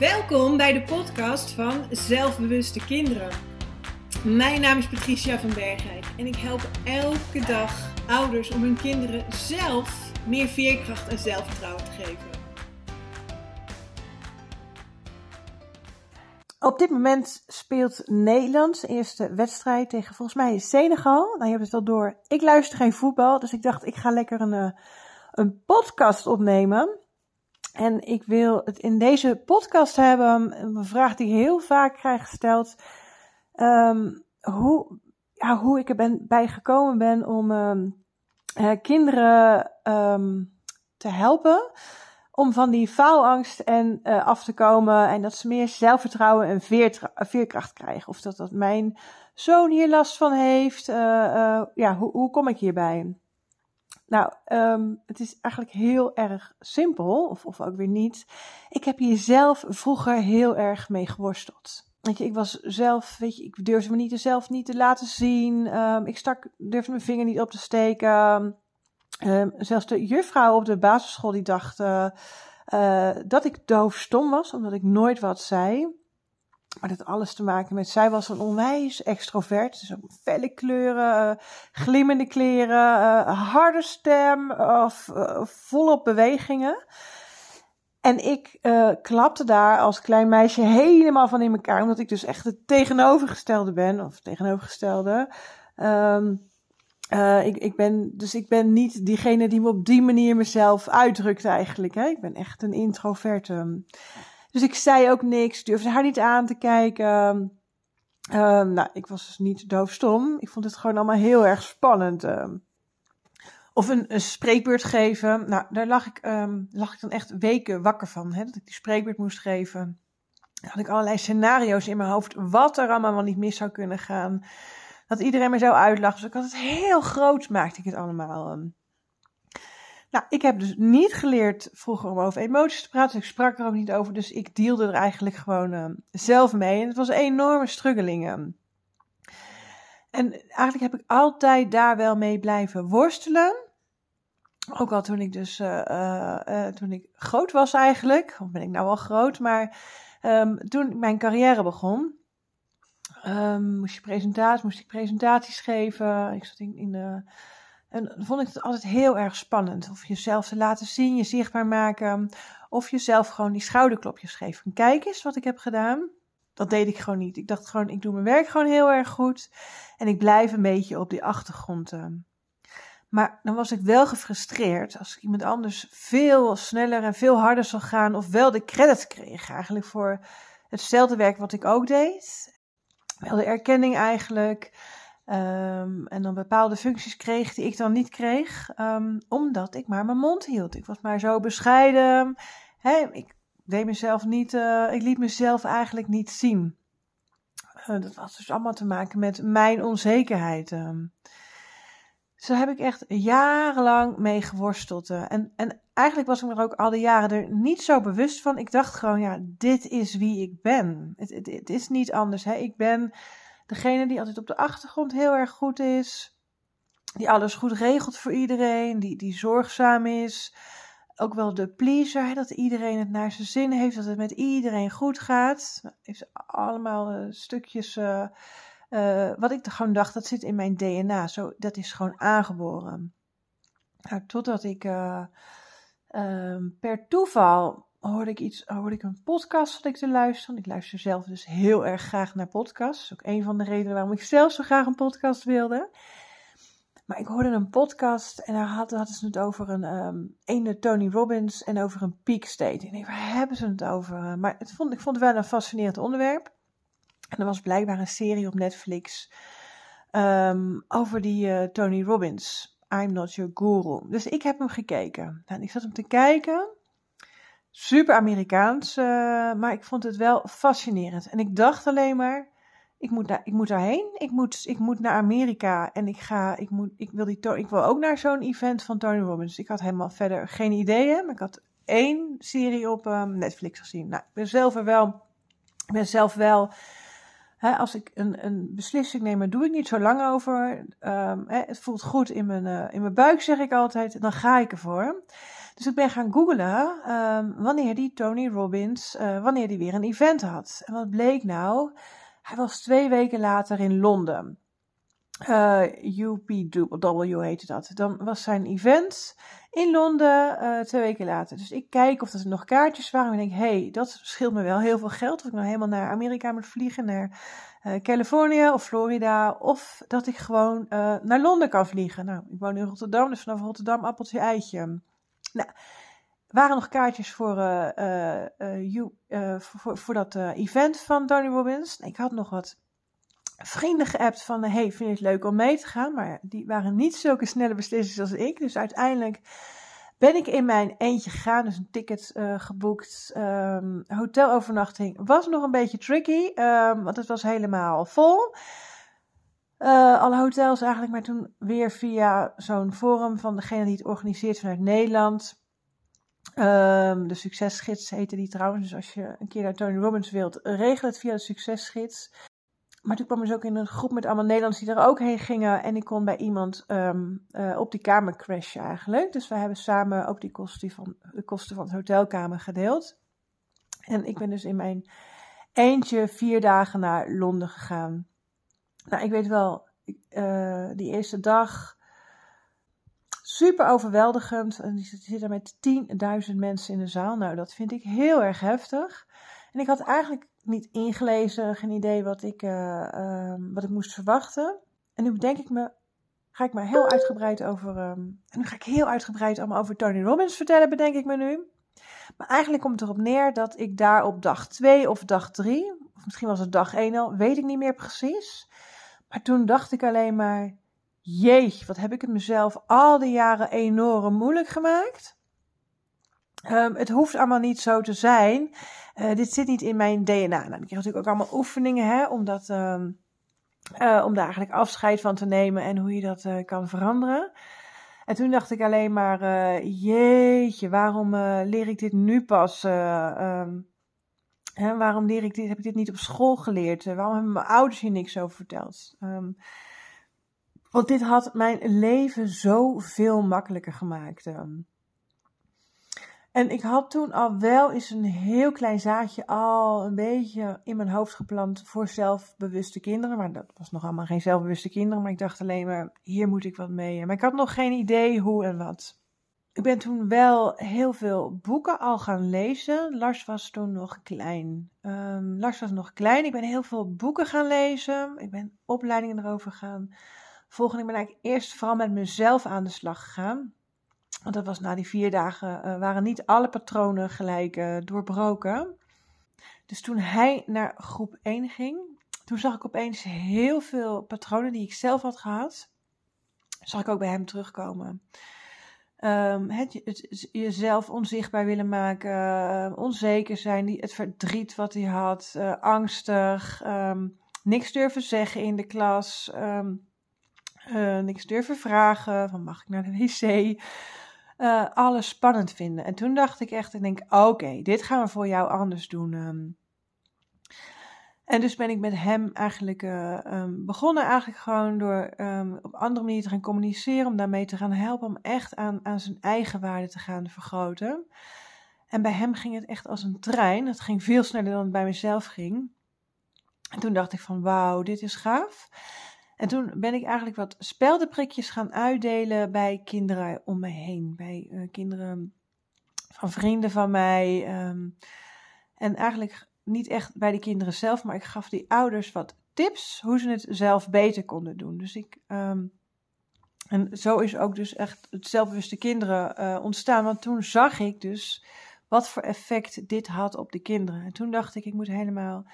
Welkom bij de podcast van Zelfbewuste Kinderen. Mijn naam is Patricia van Bergijk en ik help elke dag ouders om hun kinderen zelf meer veerkracht en zelfvertrouwen te geven. Op dit moment speelt Nederland eerste wedstrijd tegen volgens mij Senegal. Nou, je hebt het wel door. Ik luister geen voetbal, dus ik dacht ik ga lekker een, eh, een podcast opnemen. En ik wil het in deze podcast hebben, een vraag die ik heel vaak krijg gesteld. Ehm, hoe, ja, hoe ik er bij gekomen ben om ehm, eh, kinderen ehm, te helpen om van die faalangst en uh, af te komen en dat ze meer zelfvertrouwen en veerkracht krijgen. Of dat, dat mijn zoon hier last van heeft. Uh, ja, hoe, hoe kom ik hierbij? Nou, um, het is eigenlijk heel erg simpel, of, of ook weer niet. Ik heb hier zelf vroeger heel erg mee geworsteld. Weet je, ik was zelf, weet je, ik durfde me niet zelf niet te laten zien. Um, ik stak, durfde mijn vinger niet op te steken. Um, zelfs de juffrouw op de basisschool die dacht uh, uh, dat ik doofstom was, omdat ik nooit wat zei. Maar dat alles te maken met, zij was een onwijs extrovert. Dus felle kleuren, uh, glimmende kleren, uh, harde stem, of uh, volop bewegingen. En ik klapte daar als klein meisje helemaal van in elkaar, omdat ik dus echt het tegenovergestelde ben, of tegenovergestelde. Uh, ik, ik ben, dus ik ben niet diegene die me op die manier mezelf uitdrukt eigenlijk. Hè? Ik ben echt een introverte. Dus ik zei ook niks, durfde haar niet aan te kijken. Uh, nou, ik was dus niet doofstom. Ik vond het gewoon allemaal heel erg spannend. Uh. Of een, een spreekbeurt geven. Nou, daar lag ik, um, lag ik dan echt weken wakker van. Hè? Dat ik die spreekbeurt moest geven. Dan had ik allerlei scenario's in mijn hoofd. Wat er allemaal wel niet mis zou kunnen gaan dat iedereen me zo uitlachen. Dus ik had het heel groot, maakte ik het allemaal. Nou, ik heb dus niet geleerd vroeger om over emoties te praten. Ik sprak er ook niet over. Dus ik deelde er eigenlijk gewoon um, zelf mee. En het was een enorme struggeling. Um. En eigenlijk heb ik altijd daar wel mee blijven worstelen. Ook al toen ik dus uh, uh, uh, toen ik groot was eigenlijk. Of ben ik nou al groot, maar toen mijn carrière begon. Um, moest je presentaties, moest ik presentaties geven. Ik zat in, in de. En vond ik het altijd heel erg spannend. Of jezelf te laten zien, je zichtbaar maken. Of jezelf gewoon die schouderklopjes geven. Kijk eens wat ik heb gedaan. Dat deed ik gewoon niet. Ik dacht gewoon, ik doe mijn werk gewoon heel erg goed. En ik blijf een beetje op die achtergrond. Uh. Maar dan was ik wel gefrustreerd als iemand anders veel sneller en veel harder zou gaan. Of wel de credit kreeg eigenlijk voor hetzelfde werk wat ik ook deed wel de erkenning eigenlijk. Um, en dan bepaalde functies kreeg die ik dan niet kreeg, um, omdat ik maar mijn mond hield. Ik was maar zo bescheiden. Ik deed mezelf niet, uh, ik liet mezelf eigenlijk niet zien. Uh, dat had dus allemaal te maken met mijn onzekerheid. Um. Zo heb ik echt jarenlang mee geworsteld. Uh, en, en eigenlijk was ik me er ook al die jaren er niet zo bewust van. Ik dacht gewoon, ja, dit is wie ik ben. Het, het, het is niet anders. Hè? Ik ben degene die altijd op de achtergrond heel erg goed is. Die alles goed regelt voor iedereen. Die, die zorgzaam is. Ook wel de pleaser, dat iedereen het naar zijn zin heeft. Dat het met iedereen goed gaat. Heeft allemaal uh, stukjes... Uh, uh, wat ik gewoon dacht, dat zit in mijn DNA. Zo, dat is gewoon aangeboren. Nou, totdat ik uh, per toeval hoorde ik iets, hoorde ik een podcast dat ik te luisteren. Ik luister zelf dus heel erg graag naar podcasts. Dat is ook een van de redenen waarom ik zelf zo graag een podcast wilde. Maar ik hoorde een podcast en daar hadden, hadden ze het over een um, ene Tony Robbins en over een peak state. Ik denk, waar hebben ze het over? Maar het vond, ik vond het wel een fascinerend onderwerp. En er was blijkbaar een serie op Netflix um, over die uh, Tony Robbins. I'm not your guru. Dus ik heb hem gekeken. En ik zat hem te kijken. Super Amerikaans, uh, maar ik vond het wel fascinerend. En ik dacht alleen maar, ik moet, daar, ik moet daarheen. Ik moet, ik moet naar Amerika. En ik ga, ik moet, ik wil, die, ik wil ook naar zo'n event van Tony Robbins. Ik had helemaal verder geen ideeën. Maar ik had één serie op um, Netflix gezien. Nou, ik ben zelf wel, ben zelf wel als ik een, een beslissing neem, daar doe ik niet zo lang over. Hè, het voelt goed in mijn, uh, in mijn buik, zeg ik altijd. Dan ga ik ervoor. Dus ik ben gaan googlen ehm, wanneer die Tony Robbins, uh, wanneer die weer een event had. En wat bleek nou? Hij was twee weken later in Londen. Uh, UPW heette dat. Dan was zijn event in Londen uh, twee weken later. Dus ik kijk of er nog kaartjes waren. En ik denk, hey, dat scheelt me wel heel veel geld. Of ik nou helemaal naar Amerika moet vliegen, naar uh, Californië of Florida. Of dat ik gewoon naar Londen kan vliegen. Nou, ik woon in Rotterdam, dus vanaf Rotterdam appeltje eitje. Nou, waren nog kaartjes voor, you, voor, voor, dat event van Tony Robbins. Ik had nog wat vrienden geappt van, hey, vind je het leuk om mee te gaan? Maar die waren niet zulke snelle beslissers als ik. Dus uiteindelijk ben ik in mijn eentje gegaan, dus een ticket geboekt. Um, hotelovernachting was nog een beetje tricky, um, want het was helemaal vol. Uh, alle hotels eigenlijk, maar toen weer via zo'n forum van degene die het organiseert vanuit Nederland. Um, de succesgids heette die trouwens. Dus als je een keer naar Tony Robbins wilt, regel het via de succesgids. Maar toen kwam dus ook in een groep met allemaal Nederlanders die er ook heen gingen. En ik kon bij iemand um, uh, op die kamer crashen eigenlijk. Dus we hebben samen ook die kosten van, de kosten van het hotelkamer gedeeld. En ik ben dus in mijn eentje vier dagen naar Londen gegaan. Nou, ik weet wel, uh, die eerste dag super overweldigend. En die zitten met 10.000 mensen in de zaal. Nou, dat vind ik heel erg heftig. En ik had eigenlijk niet ingelezen, geen idee wat ik, uh, wat ik moest verwachten. En nu bedenk ik me, ga ik maar heel uitgebreid over, um, en nu ga ik heel uitgebreid allemaal over Tony Robbins vertellen, bedenk ik me nu. Maar eigenlijk komt het erop neer dat ik daar op dag 2 of dag 3, of misschien was het dag 1 al, weet ik niet meer precies. Maar toen dacht ik alleen maar, jeetje, wat heb ik het mezelf al die jaren enorm moeilijk gemaakt. Um, het hoeft allemaal niet zo te zijn. Uh, dit zit niet in mijn DNA. Nou, dan krijg natuurlijk ook allemaal oefeningen hè, om, dat, um, uh, om daar eigenlijk afscheid van te nemen en hoe je dat uh, kan veranderen. En toen dacht ik alleen maar, jeetje, waarom leer ik dit nu pas? Um, waarom leer ik dit, heb ik dit niet op school geleerd? waarom hebben mijn ouders hier niks over verteld? Um, want dit had mijn leven zoveel makkelijker gemaakt. Um. En ik had toen al wel eens een heel klein zaadje al een beetje in mijn hoofd geplant voor zelfbewuste kinderen. Maar dat was nog allemaal geen zelfbewuste kinderen. Maar ik dacht alleen maar, hier moet ik wat mee. Maar ik had nog geen idee hoe en wat. Ik ben toen wel heel veel boeken al gaan lezen. Lars was toen nog klein. Um, Lars was nog klein. Ik ben heel veel boeken gaan lezen. Ik ben opleidingen erover gaan volgen. Ik ben eigenlijk eerst vooral met mezelf aan de slag gegaan. Want dat was na die vier dagen, uh, waren niet alle patronen gelijk uh, doorbroken. Dus toen hij naar groep 1 ging, toen zag ik opeens heel veel patronen die ik zelf had gehad. Zag ik ook bij hem terugkomen. Um, het, jezelf onzichtbaar willen maken, uh, onzeker zijn, die, het verdriet wat hij had, angstig, um, niks durven zeggen in de klas, um, niks durven vragen, van mag ik naar de wc alles spannend vinden. En toen dacht ik echt, ik denk, oké, dit gaan we voor jou anders doen. En dus ben ik met hem eigenlijk uh, um, begonnen, eigenlijk gewoon door um, op andere manier te gaan communiceren, om daarmee te gaan helpen, om echt aan, aan zijn eigen waarde te gaan vergroten. En bij hem ging het echt als een trein. Het ging veel sneller dan het bij mezelf ging. En toen dacht ik van, wauw, dit is gaaf. En toen ben ik eigenlijk wat speldenprikjes gaan uitdelen bij kinderen om me heen. Bij uh, kinderen van vrienden van mij. Um, en eigenlijk niet echt bij de kinderen zelf, maar ik gaf die ouders wat tips hoe ze het zelf beter konden doen. Dus ik. Um, en zo is ook dus echt het zelfbewuste kinderen uh, ontstaan. Want toen zag ik dus wat voor effect dit had op de kinderen. En toen dacht ik, ik moet helemaal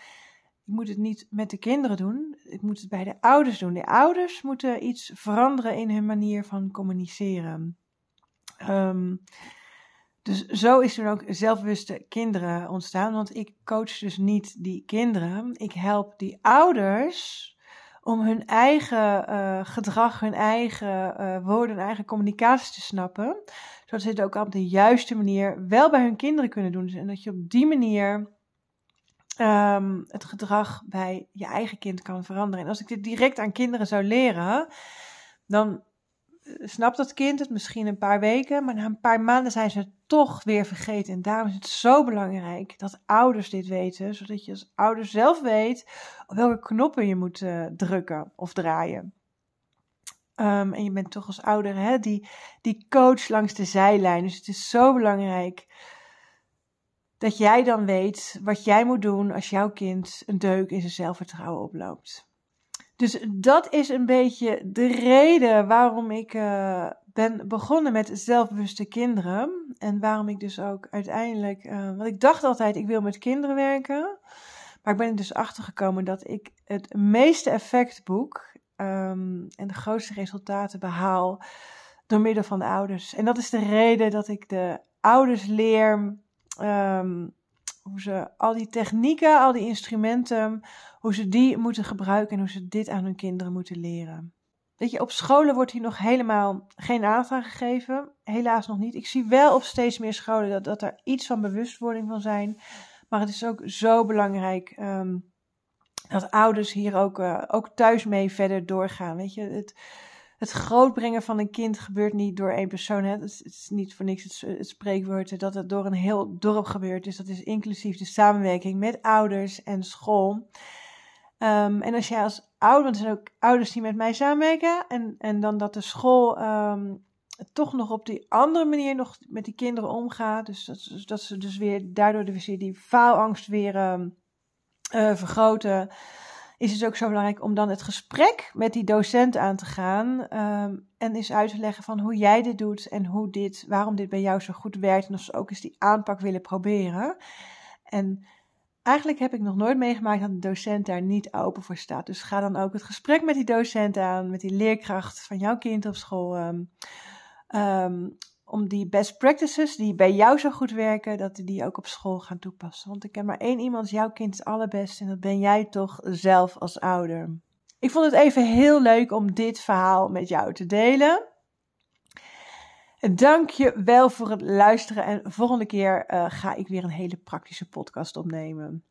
ik moet het niet met de kinderen doen, ik moet het bij de ouders doen. De ouders moeten iets veranderen in hun manier van communiceren. Um, dus zo is er ook zelfbewuste kinderen ontstaan, want ik coach dus niet die kinderen. Ik help die ouders om hun eigen uh, gedrag, hun eigen uh, woorden, hun eigen communicatie te snappen. Zodat ze het ook op de juiste manier wel bij hun kinderen kunnen doen. En dat je op die manier um, het gedrag bij je eigen kind kan veranderen. En als ik dit direct aan kinderen zou leren, dan snapt dat kind het misschien een paar weken, maar na een paar maanden zijn ze het toch weer vergeten. En daarom is het zo belangrijk dat ouders dit weten, zodat je als ouder zelf weet op welke knoppen je moet uh, drukken of draaien. Um, en je bent toch als ouder hè, die, die coach langs de zijlijn. Dus het is zo belangrijk dat jij dan weet wat jij moet doen als jouw kind een deuk in zijn zelfvertrouwen oploopt. Dus dat is een beetje de reden waarom ik uh, ben begonnen met zelfbewuste kinderen. En waarom ik dus ook uiteindelijk, uh, want ik dacht altijd ik wil met kinderen werken. Maar ik ben er dus achter gekomen dat ik het meeste effect boek um, en de grootste resultaten behaal door middel van de ouders. En dat is de reden dat ik de ouders leer um, hoe ze al die technieken, al die instrumenten, hoe ze die moeten gebruiken en hoe ze dit aan hun kinderen moeten leren. Weet je, op scholen wordt hier nog helemaal geen aandacht aan gegeven. Helaas nog niet. Ik zie wel op steeds meer scholen dat, dat er iets van bewustwording van zijn. Maar het is ook zo belangrijk um, dat ouders hier ook, uh, ook thuis mee verder doorgaan. Weet je, het, het grootbrengen van een kind gebeurt niet door één persoon. Hè. Het, is, niet voor niks het, spreekwoord dat het door een heel dorp gebeurt. Dus dat is inclusief de samenwerking met ouders en school. Um, en als jij als ouder, er zijn ook ouders die met mij samenwerken, en, en dan dat de school um, toch nog op die andere manier nog met die kinderen omgaat. Dus dat, dat ze dus weer daardoor de, die faalangst weer um, uh, vergroten is het ook zo belangrijk om dan het gesprek met die docent aan te gaan um, en eens uit te leggen van hoe jij dit doet en hoe dit, waarom dit bij jou zo goed werkt en of ze ook eens die aanpak willen proberen. En eigenlijk heb ik nog nooit meegemaakt dat de docent daar niet open voor staat. Dus ga dan ook het gesprek met die docent aan, met die leerkracht van jouw kind op school. Um, om die best practices die bij jou zo goed werken, dat die ook op school gaan toepassen. Want ik ken maar één iemand, jouw kind is allerbest en dat ben jij toch zelf als ouder. Ik vond het even heel leuk om dit verhaal met jou te delen. Dank je wel voor het luisteren en volgende keer uh, ga ik weer een hele praktische podcast opnemen.